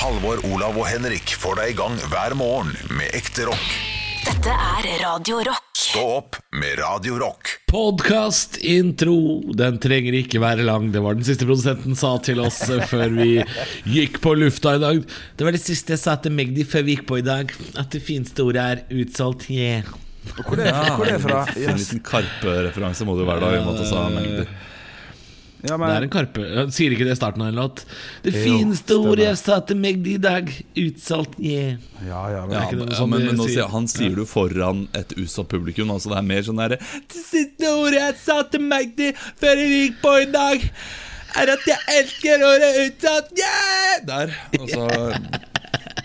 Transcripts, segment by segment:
Halvor, Olav og Henrik får deg i gang hver morgen med ekte rock. Dette er Radio Rock. Stå opp med Radio Rock. Podkast-intro. Den trenger ikke være lang. Det var den siste produsenten sa til oss eh, før vi gikk på lufta i dag. Det var det siste jeg sa til Magdi før vi gikk på i dag. At det fineste ordet er utsolgt. Yeah. Hvor er, hvor er det fra? En liten Karpe-referanse må det jo være da, i og med at du sa mengder. Ja, Det er en Karpe. Han Sier ikke det i starten av en låt? Det Jo, fineste ordet jeg sa til meg i dag. utsalt Yeah. ja, ja, men Ja, men, sånn men, men nå sier? han sier du foran et utsatt publikum. Altså det er mer sånn derre Det siste ordet jeg sa til Magdi før jeg gikk på i dag, er at jeg elsker ordet utsatt. Yeah! Der. Og så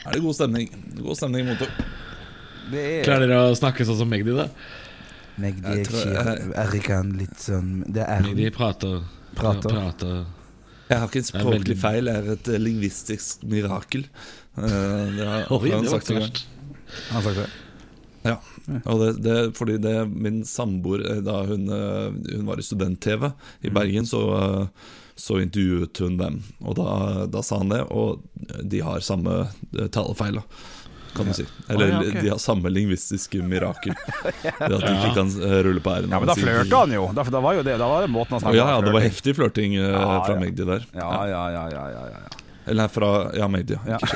er det god stemning. God stemning i motor. er Klarer dere å snakke sånn som Magdi, da? Magdi er ikke jeg- Er ikke han litt sånn Det er Magdi prater. Prater. Ja, prater. Jeg har ikke en språklig veldig- feil, jeg er et eh, lingvistisk mirakel. Eh, Det har, Oi, har han det sagt en verst. Han har sagt det? Ja, og det, det, fordi det min samboer eh, Da hun, hun var i student-TV i Bergen, så, så intervjuet hun dem. Og da, da sa han det, og de har samme talefeil, da, kan du si. Eller Å, ja, okay. de har samme lingvistiske mirakel. Det at de ikke kan eh, rulle på r-en. Ja, men da flørta han jo. Da, da var jo det Da var det måten han snakket Ja, ja, det var heftig flørting Ja, fra ja. Magdi der. Ja, ja, ja, ja, ja, ja. Eller fra Ja, Magdi. Ja.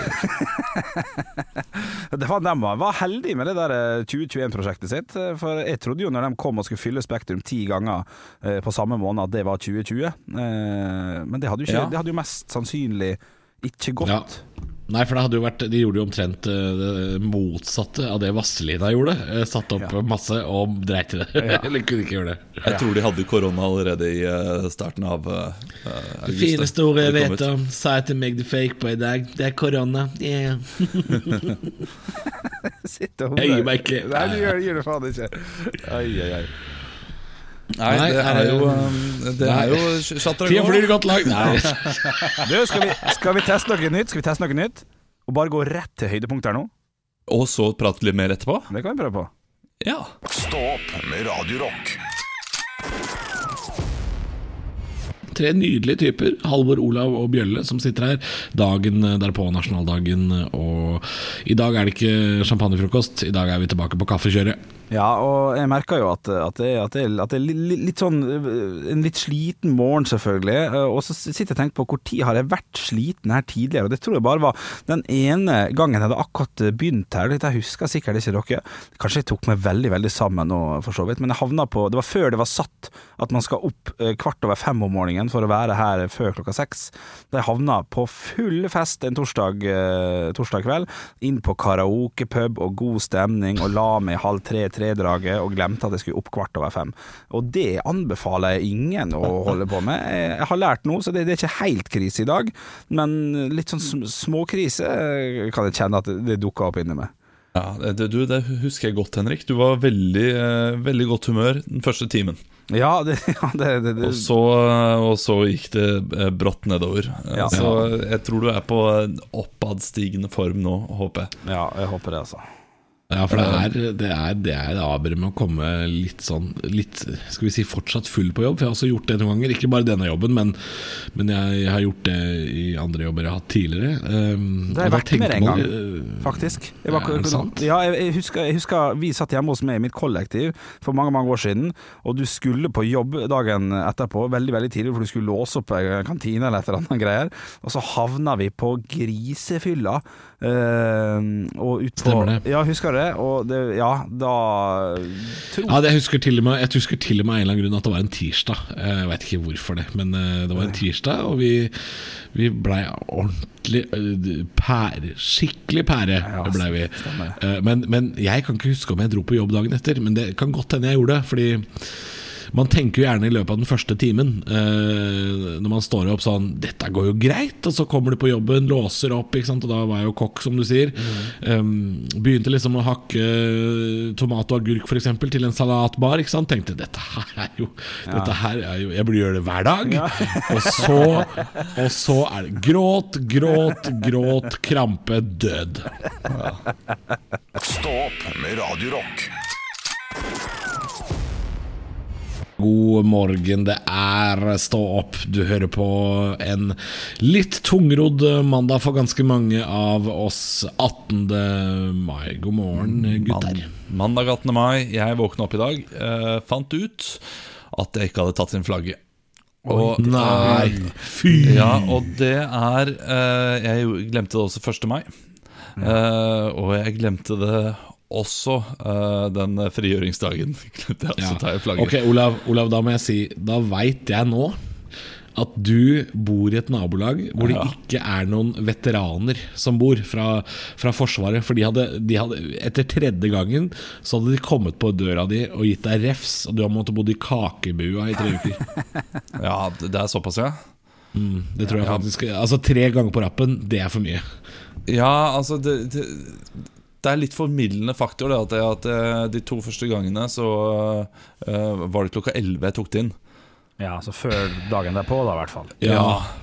Det var, dem var var heldige med det der eh, 2021-prosjektet sitt. eh, For jeg trodde jo når de kom og skulle fylle Spektrum ti ganger på samme måned, at det var 2020. Eh, Men det hadde jo, ikke, Ja. det hadde jo mest sannsynlig ikke gått. Nei, for det hadde jo vært De gjorde jo omtrent eh, det motsatte av det Vasselina gjorde. Eh, Satte opp Ja. masse og dreit i det. Eller kunne ikke gjøre det. Jeg tror de hadde korona allerede i eh, starten av uh, Det fineste ordet jeg vet om, sa jeg til meg the fake på i dag. Det er korona. Yeah. Sitt og Jeg gir meg ikke. Nei, du gjør, gjør det faen ikke. Ai, ai, ai. Nei, Nei, det er er jo um, Det er jo Tida flyr godt langt. Nei. Du, skal vi, skal vi teste noe nytt? Skal vi teste noe nytt? Og bare gå rett til høydepunktet her nå? Og så prate litt mer etterpå? Det kan vi prøve på. Ja. Stå opp med Radiorock. Tre nydelige typer, Halvor, Olav og Bjølle, som sitter her dagen derpå, nasjonaldagen. Og i dag er det ikke champagnefrokost, i dag er vi tilbake på kaffekjøret. Ja, og jeg merker jo at, at, det, at, det, at det er li- li- litt sånn øh, En litt sliten morgen, selvfølgelig. øh, Og så sitter jeg og tenker på hvor tid har jeg vært sliten her tidligere. Og det tror jeg bare var den ene gangen jeg hadde akkurat begynt her. Dette husker sikkert ikke dere. Kanskje jeg tok meg veldig veldig sammen nå, for så vidt. Men jeg havna på Det var før det var satt at man skal opp kvart over fem om morgenen for å være her før klokka seks. Da jeg havna på full fest en torsdag, torsdag kveld. Inn på karaokepub og god stemning, og la meg halv tre-tre-draget og glemte at jeg skulle opp kvart over fem. Og det anbefaler jeg ingen å holde på med. Jeg, har lært noe, så det, det er ikke helt krise i dag, men litt sånn sm- småkrise eh, kan jeg kjenne at det, dukker opp inni meg. ja det, du, det husker jeg godt, Henrik. Du var veldig, eh, veldig godt humør den første timen. Ja, det, ja, det, det, Og så, og så gikk det eh, brått nedover. Ja. Så jeg tror du er på oppadstigende form nå, håper jeg. Ja, jeg håper det, altså. Ja, for det er det, er, det er aber med å komme litt sånn Litt, skal vi si, fortsatt full på jobb. For jeg har også gjort det noen ganger. Ikke bare denne jobben, men, men jeg har gjort det i andre jobber jeg har hatt tidligere. Um, Det har jeg vært med en gang. Faktisk. Jeg var, er det sant? Ja, jeg, jeg, husker, jeg husker vi satt hjemme hos meg i mitt kollektiv for mange mange år siden, og du skulle på jobb dagen etterpå, veldig veldig tidlig, for du skulle låse opp kantine eller et eller annet greier, og så havna vi på grisefylla. Eh, og ut på, Stemmer det. Ja, husker det. Og det, ja, da tro, Ja, det, jeg, husker til og med, jeg husker til og med en eller annen grunn at det var en tirsdag. Eh, Jeg vet ikke hvorfor det, men eh, det var en tirsdag, og vi, vi blei ordentlig pære. Skikkelig pære Ja, blei vi. Men, men jeg kan ikke huske om jeg dro på jobb dagen etter, men det kan godt hende jeg gjorde det. Fordi man tenker jo gjerne i løpet av den første timen, eh, når man står opp sånn 'Dette går jo greit', og så kommer du på jobben, låser opp, ikke sant? og da var jeg jo kokk, som du sier. Um, begynte liksom å hakke tomat og agurk for eksempel til en salatbar. Ikke sant? Tenkte 'dette her er jo, dette her er jo Jeg burde gjøre det hver dag'. og, så, og så er det gråt, gråt, gråt, krampe, død. Stå opp med Radio Rock. God morgen, det er Stå opp. Du hører på en litt tungrodd mandag for ganske mange av oss 18. mai. God morgen, gutter. Mandag 18. mai. Jeg våkna opp i dag. eh, fant ut at jeg ikke hadde tatt inn flagget. Og, Nei, fy! Ja, og det er eh, Jeg glemte det også 1. mai. Uh, og jeg glemte det også uh, den frigjøringsdagen. Jeg Ja. Ok, Olav, Olav, da må jeg si Da veit jeg nå at du bor i et nabolag hvor Ja. det ikke er noen veteraner som bor fra, fra Forsvaret. For de hadde, de hadde, etter tredje gangen så hadde de kommet på døra di og gitt deg refs, og du har måttet bo i kakebua i tre uker. Ja, det er såpass, ja. Det tror jeg faktisk Altså Tre ganger på rappen, det er for mye. Ja, altså det, det, det er litt formildende faktor det, at, at de to første gangene så uh, var det klokka 11 jeg tok det inn. Ja, så før dagen derpå, da, i hvert fall. Ja,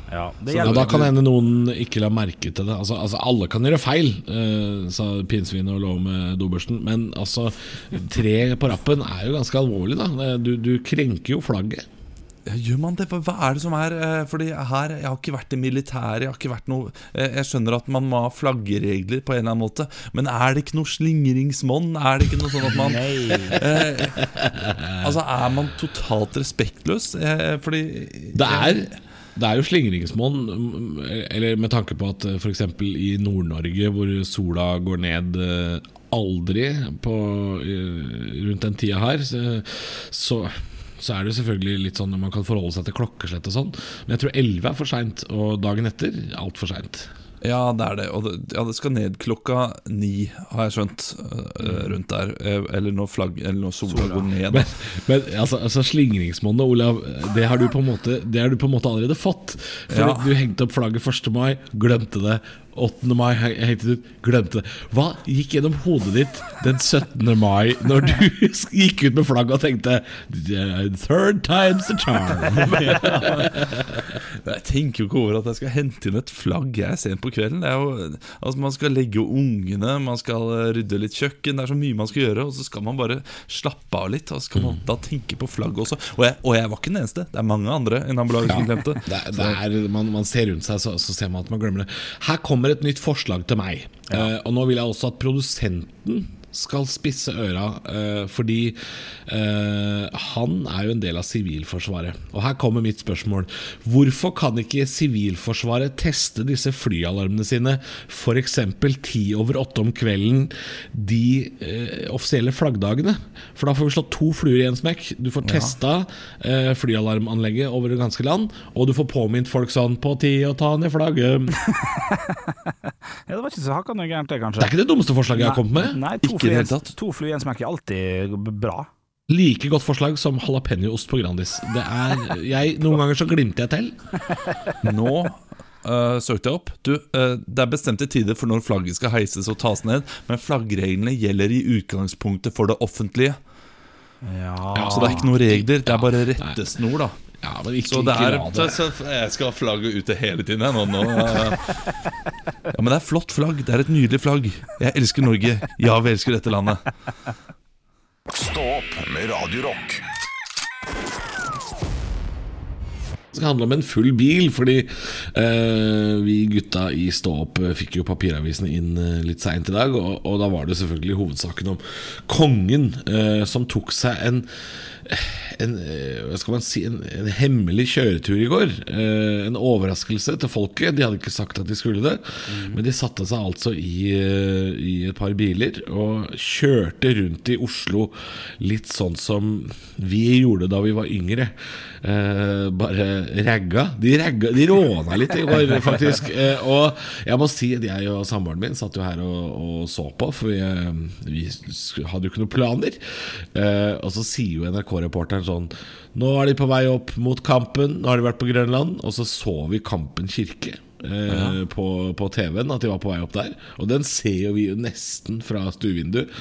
Ja, Ja, da kan hende noen ikke la merke til det. Altså, altså Alle kan gjøre feil, uh, sa pinnsvinet og lå med dobørsten. Men altså, tre på rappen er jo ganske alvorlig, da. Du, du krenker jo flagget. Ja, Gjør man det? Hva, er det som er eh, Fordi her, Jeg har ikke vært i militæret. Jeg har ikke vært noe eh, Jeg skjønner at man må ha flaggeregler på en eller annen måte, men er det ikke noe slingringsmonn? Er det ikke noe sånn at man eh, Altså, er man totalt respektløs? Eh, fordi Det er, det er jo slingringsmonn, eller med tanke på at f.eks. i Nord-Norge, hvor sola går ned eh, aldri på, eh, rundt den tida her, så, så så er det selvfølgelig litt sånn man kan forholde seg til klokkeslett og sånn. Men jeg tror 11 er for seint, og dagen etter altfor seint. Ja, det er det. Og det, ja, det skal ned klokka ni, har jeg skjønt. eh, rundt der. Eh, eller når, flagg, eller når sola, går ned. Men, men altså, altså slingringsmonnet, Olav, det har, du på en måte, det har du på en måte allerede fått. For Ja. du hengte opp flagget 1. mai, glemte det. 8. mai jeg hengte ut, glemte det. Hva gikk gjennom hodet ditt den 17. mai når du gikk ut med flagget og tenkte Third time's a charm. Jeg tenker jo ikke over at jeg skal hente inn et flagg jeg sent på kvelden. Det er jo, altså Man skal legge ungene, man skal rydde litt kjøkken. Det er så mye man skal gjøre, og så skal man bare slappe av litt. Og så skal man da tenke på flagget også. Og jeg, og jeg var ikke den eneste. Det er mange andre Enn nabolaget som glemte. Det, er- det er, man, man ser rundt seg, så, så ser man at man glemmer det. Her kommer et nytt forslag til meg. Eh, og nå vil jeg også at produsenten skal spisse øra, eh, fordi eh, han er jo en del av Sivilforsvaret. Og her kommer mitt spørsmål. Hvorfor kan ikke Sivilforsvaret teste disse flyalarmene sine f.eks. ti over åtte om kvelden de eh, offisielle flaggdagene? For da får vi slått to fluer i en smekk. Du får testa flyalarmanlegget over det ganske land, og du får påminnet folk sånn På tide å ta ned flagget. Ja, det var ikke så hakkande gærent, det, kanskje. Det er ikke det dummeste forslaget jeg har kommet med. Nei, to Ikke i det hele tatt. To fly i en smekk er alltid bra. Like godt forslag som jalapeñoost på Grandis. Det er, jeg, noen ganger så glimter jeg til. Nå uh, søkte jeg opp. Du, uh, det er bestemte tider for når flagget skal heises og tas ned, men flaggreglene gjelder i utgangspunktet for det offentlige. Ja, Så det er ikke noen regler, det er bare rettesnor, da. Ja, men ikke, Så det ikke er la det. så, så Jeg skal ha flagget ute hele tiden nå, nå. eh. Ja, men det er flott flagg. Det er et nydelig flagg. Jeg elsker Norge. Ja, vi elsker dette landet. Stå opp med Radio Rock. Det skal handle om en full bil, fordi eh, vi gutta i Stå opp eh, fikk jo papiravisene inn eh, litt seint i dag. Og, og da var det selvfølgelig hovedsaken om kongen eh, som tok seg en en, eh, hva skal man si, en, en hemmelig kjøretur i går. Eh, en overraskelse til folket. De hadde ikke sagt at de skulle det. Men de satte seg altså i, eh, i et par biler og kjørte rundt i Oslo litt sånn som vi gjorde da vi var yngre. Eh, bare ragga. De ragga De råna litt i går, faktisk. Eh, og jeg må si at jeg og samboeren min satt jo her og, og så på, for vi, eh, vi hadde jo ikke noen planer. Eh, og så sier jo NRK-reporteren sånn Nå er de på vei opp mot Kampen, nå har de vært på Grønland. Og så så vi Kampen kirke. Eh, på, på TV-en, at de var på vei opp der. Og den ser jo vi jo nesten fra stuevinduet.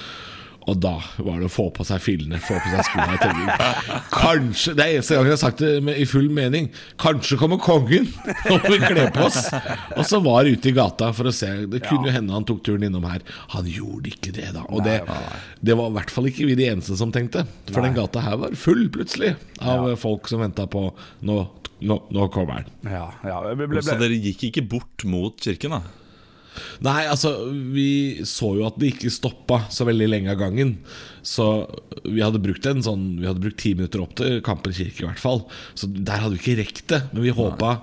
Og da var det å få på seg fillene, få på seg skoene. i tenker, Kanskje Det er eneste gang jeg har sagt det med, i full mening. Kanskje kommer kongen og vil kle på oss. Og så var ute i gata for å se. Det kunne jo hende han tok turen innom her. Han gjorde ikke det, da. Og det, det var i hvert fall ikke vi de eneste som tenkte. For den gata her var full, plutselig, av folk som venta på Nå, nå, nå kommer han. Ja, ja. Ble, ble, Så dere gikk ikke bort mot kirken, da? Nei, altså, vi så jo at det ikke stoppa så veldig lenge av gangen. Så vi hadde brukt en sånn Vi hadde brukt ti minutter opp til Kampen kirke, i hvert fall. Så der hadde vi ikke rekt det. Men vi håpa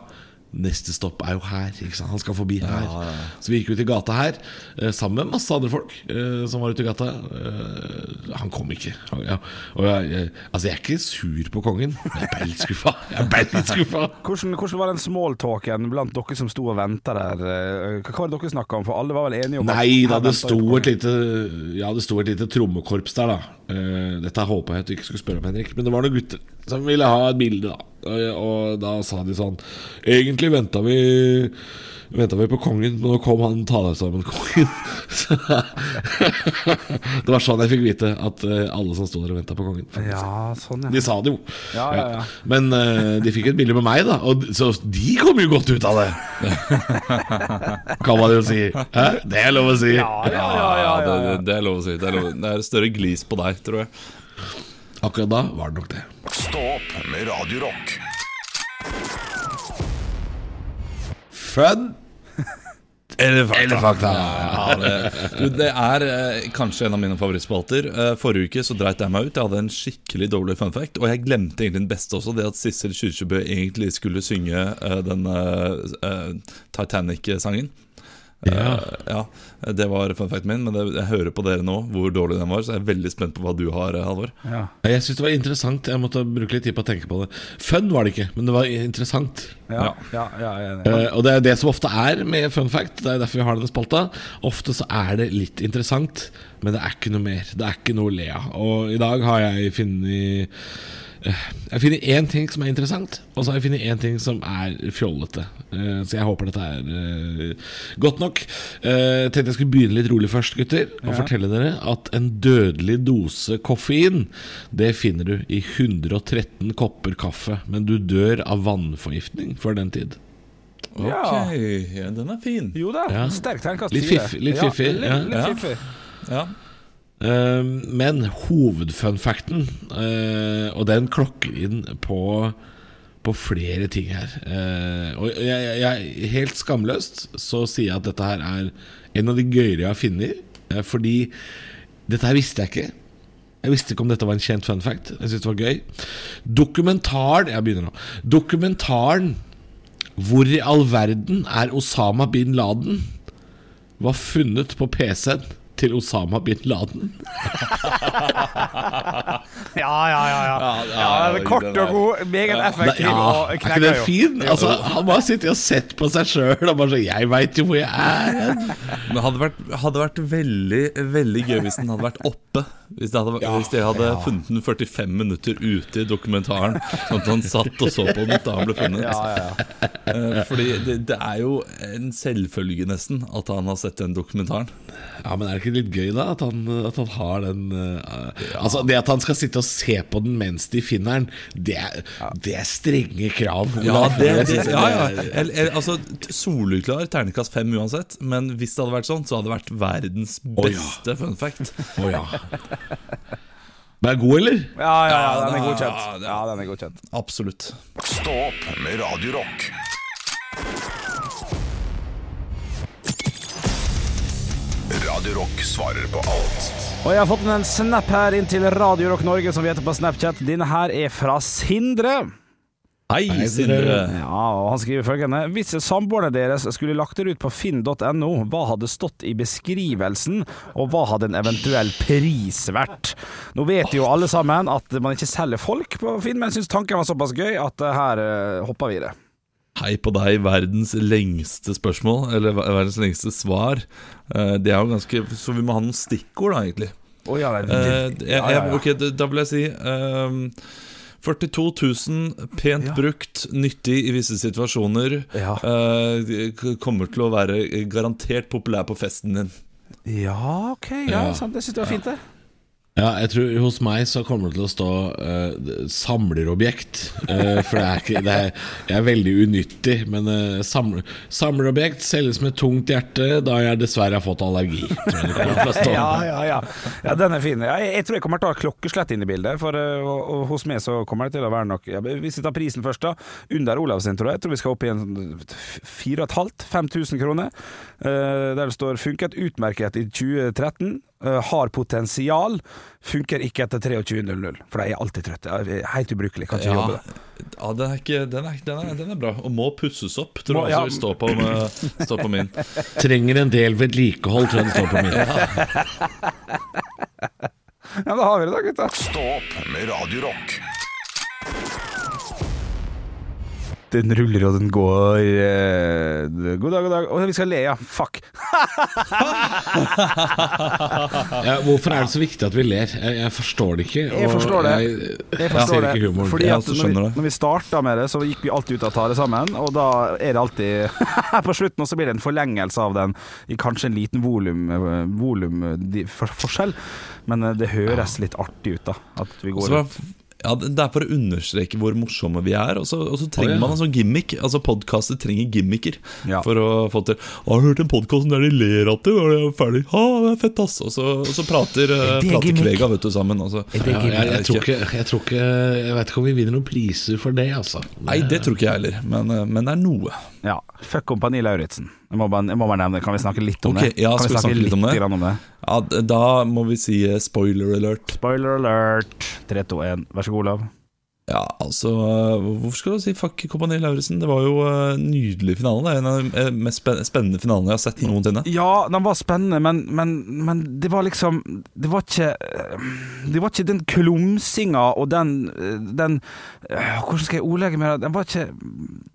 Neste stopp er jo her. Han skal forbi her. Så vi gikk ut i gata her eh, sammen med masse andre folk eh, som var ute i gata. Eh, han kom ikke. Han, ja. Og jeg, altså, jeg er ikke sur på kongen, jeg er litt skuffa. Hvordan, hvordan var den smalltalken blant dere som sto og venta der? Hva var det dere snakka om? For alle var vel enige om Nei da, det sto et lite Ja, det sto et lite trommekorps der, da. Dette håpa jeg at du ikke skulle spørre om, Henrik. Men det var noen gutter som ville ha et bilde, da. Og, da sa de sånn Egentlig venta vi Venta vi på kongen, men nå kom han ta deg sammen-kongen. Det var sånn jeg fikk vite at eh, alle som sto der og venta på kongen. Ja, sånn, ja. De sa det jo. Ja, ja, ja. Men uh, de fikk et bilde med meg, da. Og, så de kom jo godt ut av det. kan man jo si. Hæ? Det er lov å si. Ja, ja, ja, ja, ja, det, det er lov å si. Det er, lov. det er større glis på deg, tror jeg. Akkurat da var det nok det. Stå opp med Radio Rock. Fun eller fakta. Ja, det, du, det er eh, kanskje en av mine favorittspalter. Eh, forrige uke så dreit jeg meg ut. Jeg hadde en skikkelig dårlig fun fact. Og jeg glemte egentlig den beste også, det at Sissel Kyrkjebø egentlig skulle synge eh, den eh, Titanic-sangen. Ja. Uh, ja, det var fun facten min, men det, jeg hører på dere nå hvor dårlig den var, så jeg er veldig spent på hva du har, eh, Halvor. Ja. Jeg syns det var interessant. Jeg måtte bruke litt tid på å tenke på det. Fun var det ikke, men det var interessant. Ja, ja. Eh, og det er det som ofte er med fun fact. Det er derfor vi har denne spalta. Ofte så er det litt interessant, men det er ikke noe mer. Det er ikke noe å le av. Og i dag har jeg funnet Jeg finner én ting som er interessant, og så har jeg funnet én ting som er fjollete. Eh, så jeg håper dette er eh, godt nok. Jeg tenkte jeg skulle begynne litt rolig først, gutter. Og fortelle dere at en dødelig dose koffein, det finner du i 113 kopper kaffe. Men du dør av vannforgiftning før den tid. Ok, Ja. ja, den er fin. Jo da, Ja. sterk terningkast Litt fiffig. litt fiffig, Litt, ja. litt litt fiffig. Ja. Eh, men hovedfunfacten, uh, og den klokker inn på, på flere ting her. Eh, og jeg, jeg, helt skamløst så sier jeg at dette her er en av de gøyere jeg har funnet. eh, fordi dette her visste jeg ikke. Jeg visste ikke om dette var en kjent fun fact. Jeg synes det var gøy. Dokumentaren Jeg begynner nå. Dokumentaren 'Hvor i all verden er Osama bin Laden?' var funnet på PC-en til Osama bin Laden. Ja, ja, ja. ja. ja, ja kort og god, meget effektiv ja, og er ikke det fin? Altså, han bare sittet og sett på seg sjøl og bare sånn 'Jeg veit jo hvor jeg er'. Men hadde vært, hadde vært veldig veldig gøy hvis den hadde vært oppe. Hvis, de hadde, hvis de hadde funnet den 45 minutter ute i dokumentaren, sånn at han satt og så på den da han ble funnet. Ja, ja, ja. Eh, Fordi det, det er jo en selvfølge nesten at han har sett den dokumentaren. Ja, Men er det ikke litt gøy, da? At han, at han har den uh, Altså, Det at han skal sitte og se på den mens de finner den, det er, det er strenge krav. Ja, det, det, ja, ja. altså, Soleklar terningkast fem uansett. Men hvis det hadde vært sånn, så hadde det vært verdens ja. beste fun fact. Oh, ja. Den er god, eller? Ja, ja, ja, den er godkjent. Ja, den er godkjent. Absolutt. Stå opp med Radio Rock. Radio Rock svarer på alt Og jeg har fått en snap her inn til Radio Rock Norge, som vi heter på Snapchat. Denne her er fra Sindre. Hei, Hei, Sindre. Ja, og Han skriver følgende Hvis samboerne deres skulle lagt dere ut på finn.no, hva hadde stått i beskrivelsen, og hva hadde en eventuell pris vært? Nå vet jo alle sammen at man ikke selger folk på Finn, men jeg syns tanken var såpass gøy at eh, her uh, hopper vi i det. Hei på deg, verdens lengste spørsmål, eller verdens lengste svar. Eh, Det er jo ganske Så vi må ha noen stikkord, da, egentlig. Oh, ja, det, Eh, det, ja, ja, ok, da- vil jeg si ehm, 42 000, pent Ja. brukt, nyttig i visse situasjoner. Ja. Uh, kommer til å være garantert populær på festen din. ja, ok. Ja, Ja. sant. Det syns jeg var fint, det. Ja, jeg tror Hos meg så kommer det til å stå uh, samlerobjekt. Uh, for det er ikke det er, Jeg er veldig unyttig, men uh, samler, samlerobjekt selges med tungt hjerte da jeg dessverre har fått allergi. Ja, ja, ja. ja den er fin. Ja, jeg, jeg tror jeg kommer til å ha klokkeslett inn i bildet. For og, og hos meg så kommer det til å være nok ja, Hvis vi tar prisen først, da. Under Olav sin, tror jeg. Jeg tror vi skal opp i en 4500-5000 kroner. Der det står 'funket utmerket i 2013'. uh, har potensial. Funker ikke etter 23.00, for de er alltid trøtte. Helt ubrukelig, kan ikke Ja, jobbe det. ja den, er ikke, den, er, den, er, den er bra. Og må pusses opp, tror Må- jeg ja. vil stå på, med, stå på min. Trenger en del vedlikehold, tror jeg det står på min. Ja, da har vi det da, gutta. Stå opp med Radio Rock. Den ruller og den går. eh, god dag, god dag. Å, vi skal le, ja. Fuck. Ja, hvorfor er det så viktig at vi ler? Jeg, jeg forstår det ikke. Jeg forstår det. Jeg, Jeg forstår ser det. ikke humoren. Fordi at når vi, når vi starta med det, så gikk vi alltid ut av tale sammen, og da er det alltid På slutten også blir det en forlengelse av den i kanskje en liten volum, volum eh, for, forskjell, men eh, det høres litt artig ut, da. At vi går Så, ja, det er for å understreke hvor morsomme vi er. Og så, og så trenger oh, ja. man en sånn gimmick. Altså Podkaster trenger gimmicker Ja. for å få til Å, 'Har du hørt en podkast der de ler at det, og det er ferdig?' Ja, det er fett, ass. Og så, og så prater, eh, prater? Kvega vet du, sammen. Altså. Ja, jeg, jeg, tror ikke, jeg tror ikke Jeg vet ikke om vi vinner noen priser for det, altså. Nei, det tror ikke jeg heller, men, eh, men det er noe. Ja. Fuck Kompani Lauritzen. Jeg må bare, jeg må bare nevne det. Kan vi snakke litt om okay, det? ja, kan skal vi snakke litt om det? grann om det? Ja, Da må vi si eh, spoiler alert. Spoiler alert. 3, 2, 1. Vær så god, Olav. Ja, altså eh, Hvorfor skal du si fuck Kompani Lauritzen? Det var jo eh, nydelig finale. Det er en av de mest spennende finalene jeg har sett noensinne. Ja, den var spennende, men, men, men det var liksom Det var ikke Det var ikke den klumsinga og den, den Hvordan skal jeg ordlegge meg? Den var ikke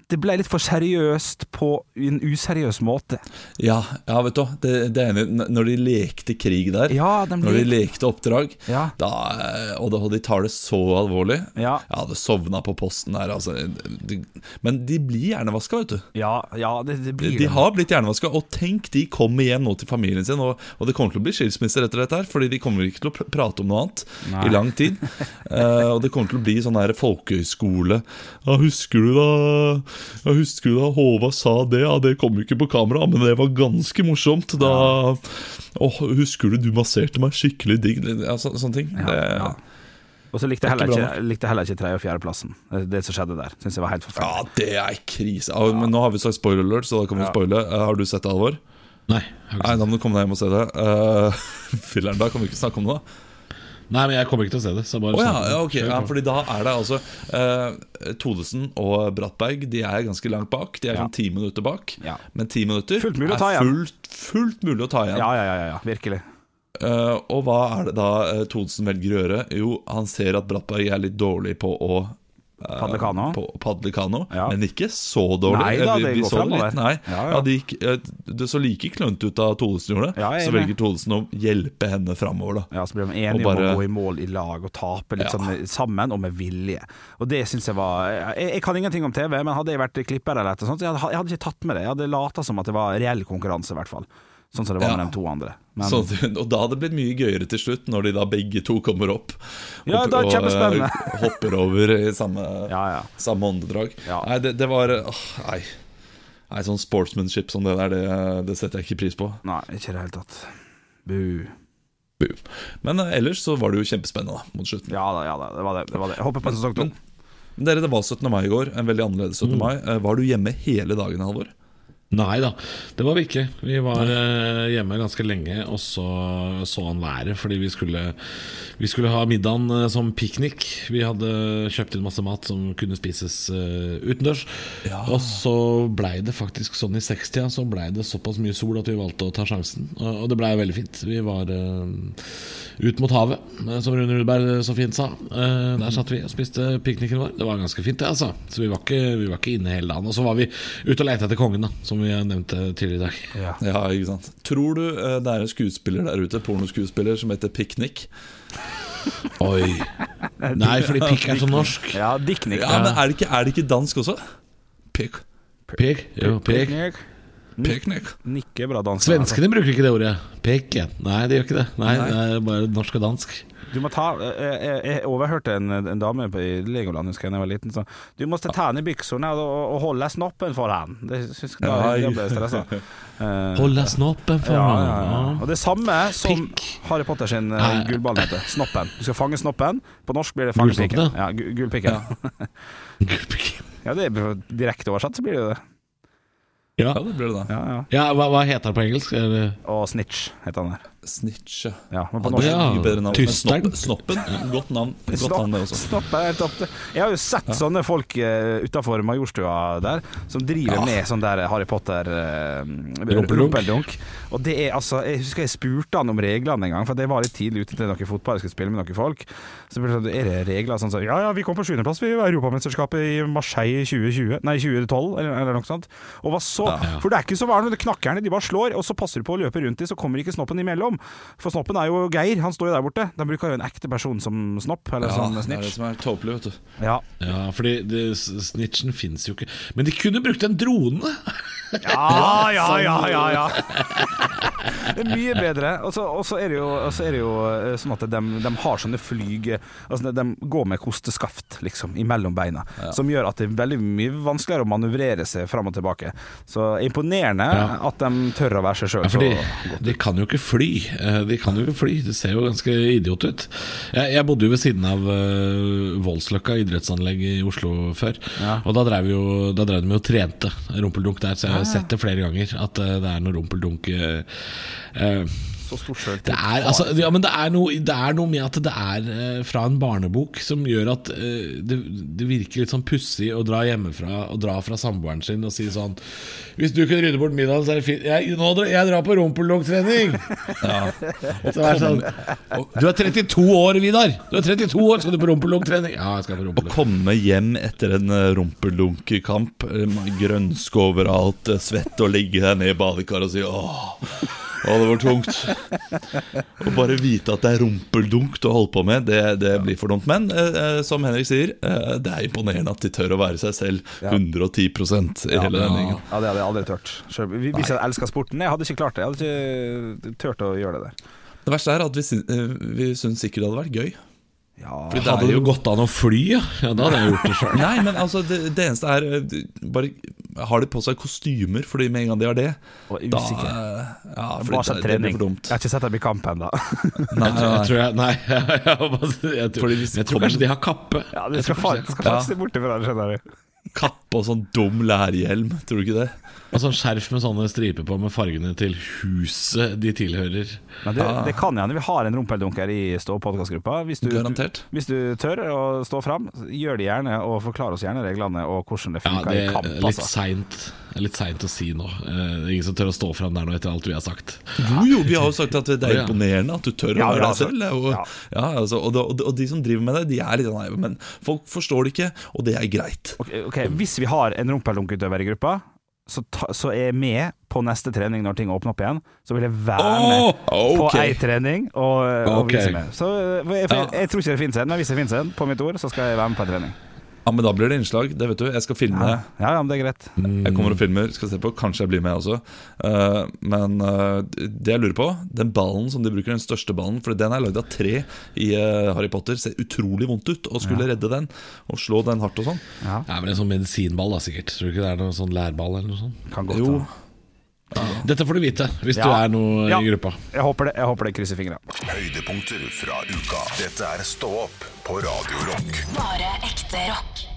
Det ble litt for seriøst på en useriøs måte. Ja, ja vet du. Det, det ene, Når de lekte krig der, Ja, de når de lekte oppdrag, Ja. da, eh, og, det, og de tar det så alvorlig Ja. Jeg hadde sovna på posten der. Altså, de, men de blir hjernevaska, vet du. Ja, ja det, det blir De har blitt hjernevaska, og tenk, de kommer hjem nå til familien sin. Og, og det kommer til å bli skilsmisser etter dette, her Fordi de kommer ikke til å prate om noe annet Nei. i lang tid. uh, og det kommer til å bli sånn her folkehøyskole. Ja, husker du da Ja, husker du da Håvard sa det? Ja, det kom jo ikke på kamera, men det var ganske morsomt. Da Åh, husker du du masserte meg skikkelig digg? Ja, så, sånne ting. Ja, det, ja. Og så likte jeg er heller ikke likte heller ikke tredje- og fjerdeplassen. Det, det som skjedde der, Synes jeg var helt Ja, det er krise. Ja, men nå har vi sagt spoiler alert, så da kan vi Ja. spoile. Eh, har du sett det, Alvor? Nei, jeg Nei, da må du komme deg hjem og se det. Uh, da kan vi ikke snakke om det, da. Nei, men jeg kommer ikke til å se det. Så bare Å ja, ja, det. ok ja, Fordi da er det altså eh, Todesen og Brattberg De er ganske langt bak. De er Ja. sånn ti minutter bak. Ja. Men ti minutter Fullt mulig å er ta igjen. Fullt, fullt mulig å ta igjen. Ja, ja, ja, ja, ja, virkelig. uh, og hva er det da uh, Todesen velger å gjøre? Jo, han ser at Brattberg er litt dårlig på å eh, Padle kano? På å padle kano, Ja. men ikke så dårlig. Nei da, det vi- vi går litt, Nei, Ja, ja. det, gikk, eh, det så like klønete ut da Thodesen gjorde. Ja, så velger Thodesen å hjelpe henne framover, da. Ja, Så blir de enige bare- om å gå i mål i lag og tape litt sånn sammen og med vilje. Og det syns jeg var jeg, jeg kan ingenting om TV, men hadde jeg vært klipper eller et sånt, så jeg hadde, jeg hadde ikke tatt med det. Jeg hadde lata som at det var reell konkurranse, i hvert fall. Sånn som det var Ja. med de to andre. Men, Så, og da hadde det blitt mye gøyere til slutt, når de da begge to kommer opp. Ja, og- da er det og, eh, hopper over i samme, Ja, ja. samme åndedrag. Ja. Nei, det, det var åh, Nei. nei, sånn sportsmanship som det der, det, det setter jeg ikke pris på. Nei, ikke i det hele tatt. Bu. Bu. Men uh, ellers så var det jo kjempespennende da, mot slutten. Ja da, ja da. Det var det. det, var det. Jeg håper på sesong to. Dere, det var 17. mai i går, en veldig annerledes 17. mai. Eh, Var du hjemme hele dagen, Halvor? Nei da, det var vi ikke. Vi var eh, hjemme ganske lenge, og så så han været fordi vi skulle, vi skulle ha middagen eh, som piknik. Vi hadde kjøpt inn masse mat som kunne spises eh, utendørs. Og så blei det faktisk sånn i 60-tida så blei det såpass mye sol at vi valgte å ta sjansen. Og, og det blei veldig fint. Vi var eh, ut mot havet, eh, som Rune Rudberg så fint sa. Eh, der satt vi og spiste pikniken vår. Det var ganske fint, det, altså. Så vi var ikke, vi var ikke inne hele dagen. Og så var vi ute og leita etter kongen, da, som vi nevnte tidligere i dag. Ja. Ja, ikke sant Tror du eh, det er en skuespiller der ute, pornoskuespiller, som heter Piknik? Oi. Nei, fordi pikk er så norsk. ja, diknik, Ja, men er det ikke, er det ikke dansk også? Pikk. Pikk? Jo, pikk. Dicknick. Peknek. Nikke bra dansk. Svenskene bruker ikke det ordet. Peke. Nei, de gjør ikke det. Nei, Nei. Det er bare norsk og dansk. Du må ta Jeg, jeg, jeg overhørte en, en dame på, i Legoland husker jeg da jeg var liten sånn Du måtte ta ned byksene og, og holde snoppen for han. Det syns jeg, da, Oi. da ble jeg stressa. Eh, Holde snoppen for ja, ja, ja. Og det samme som Pikk. Harry Potter sin gullball heter. Snoppen. Du skal fange snoppen. På norsk blir det fange pikken. Ja, gu- gullpikken. Ja. Ja, det er direkte oversatt, så blir det jo det. Ja. Ja, det blir det da. Ja, ja. ja, hva, hva heter det på engelsk? Og Snitch heter han der. Snitch, ja. Ja, men på Det norsk Ja, mye bedre navn. Snoppen. Snoppen. Godt navn. Godt navn det også. Snopp er helt opp Jeg har jo sett sånne folk uh, utafor Majorstua der, som driver med sånn der Harry Potter uh, Rumpeldunk. Og det er altså Jeg husker jeg spurte han om reglene en gang, for jeg var litt tidlig ute til noe fotball, jeg skulle spille med noen folk. Så spurte jeg sånn, er det regler sånn sånn Ja ja, vi kom på sjuendeplass ved Europamesterskapet i Marseille i 2020 Nei, 2012, eller, eller noe sånt. Og hva så For det er ikke så vanlig, det knakkerne, de bare slår, og så passer du på å løpe rundt dem, så kommer ikke snoppen imellom. For snoppen er jo Geir, han står jo der borte. De bruker jo en ekte person som snopp, eller Ja, som det er det som er tåpelig, vet du. Ja. Ja, fordi det, snitchen fins jo ikke. Men de kunne brukt en drone! Ja, ja, ja, ja, ja. Mye bedre. Og så er, er det jo eh, sånn at de, de har sånne flyg Altså De går med kosteskaft liksom imellom beina, som gjør at det er veldig mye vanskeligere å manøvrere seg fram og tilbake. Så imponerende Ja. at de tør å være seg sjøl Ja, de, de kan jo ikke fly. Eh, De kan jo ikke fly Det ser jo ganske idiot ut. Jeg, jeg bodde jo ved siden av uh, Voldsløkka idrettsanlegg i Oslo før. Ja. Og da drev, jo, da drev de jo trente rumpeldunk der, så jeg har sett det flere ganger. At uh, det er noe rumpeldunk eh, eh, Så det er, altså, ja, men det er, noe, det er noe med at det er uh, fra en barnebok som gjør at uh, det, det virker litt sånn pussig å dra hjemmefra og dra fra samboeren sin og si sånn Hvis du kunne rydde bort middagen, så er det fint. Jeg, nå, drar- jeg drar på rumpeldunktrening! Så er sånn Du er 32 år, Vidar! Du er 32 år, skal du på rumpeldunktrening? Ja, jeg skal på Å komme hjem etter en rumpeldunkekamp, grønske overalt, svette svett og ligge der nede i badekaret og si åh, åh, det var tungt. Å bare vite at det er rumpeldunk å holde på med, det, det blir for dumt. Men eh, eh, som Henrik sier, eh, det er imponerende at de tør å være seg selv 110 i hele den gjengen. Ja, det hadde jeg aldri. Selv, hvis jeg elska sporten Jeg hadde ikke klart det. Jeg hadde ikke turt å gjøre det der. Det verste er at vi, syn- eh, vi syns ikke det hadde vært gøy. Ja, Fordi det Hadde er jo gått an å fly, ja, ja da hadde jeg gjort det sjøl. Nei, men altså, det, det eneste er eh, Bare har de på seg kostymer, fordi med en gang de har det og da, eh, Ja, det, sett det blir trening. for dumt. Jeg har ikke sett dem i kamp ennå. Nei, Jeg, tror- jeg Nei, jeg, jeg, tror, jeg tror kanskje de har kappe. Ja, de skal faktisk se bort ifra det, skjønner du. Kappe og sånn dum lærhjelm, tror du ikke det? Og sånn skjerf med sånne striper på med fargene til huset de tilhører. Men det, det kan hende vi har en rumpeldunker i Stå-podkastgruppa. Hvis, du- Garantert. hvis du tør å stå fram, gjør det gjerne, og forklar oss gjerne reglene og hvordan det Ja, funker det i er kamp. litt Altså. seint Litt seint å si nå. Eh, Det er ingen som tør å stå fram der nå etter alt vi har sagt. Jo, jo, vi har jo sagt at det er ja. imponerende at du tør å Ja, være ja, deg selv. Og, ja. ja, altså, og, og, og de som driver med det, de er litt sånn nei, Men folk forstår det ikke, og det er greit. Ok, ok, Hvis vi har en rumpeldunkeutøver i gruppa, så, ta, så er jeg med på neste trening når ting åpner opp igjen. Så vil jeg være med på ei trening og, og vise meg. Så eh, jeg, jeg, jeg tror ikke det finnes en, men hvis det finnes en, på mitt ord, så skal jeg være med på ei trening. Ja, Men da blir det innslag. Det vet du. Jeg skal filme. Ja, ja, ja men det er greit. Jeg kommer og filmer, skal se på. Kanskje jeg blir med også. Eh, men eh, det jeg lurer på, den ballen som de bruker, den største ballen For den er lagd av tre i eh, Harry Potter. Ser utrolig vondt ut å skulle redde den og slå den hardt og sånn. Ja, Det er vel en sånn medisinball, da sikkert. Tror du ikke det er noen sånn lærball eller noe sånt? kan godt Jo. ta. Dette får du vite hvis du Ja. er noe Ja. i gruppa. Jeg håper det. Jeg håper det krysser fingra. Høydepunkter fra uka. Dette er Stå opp på Radio Rock. Bare ekte rock.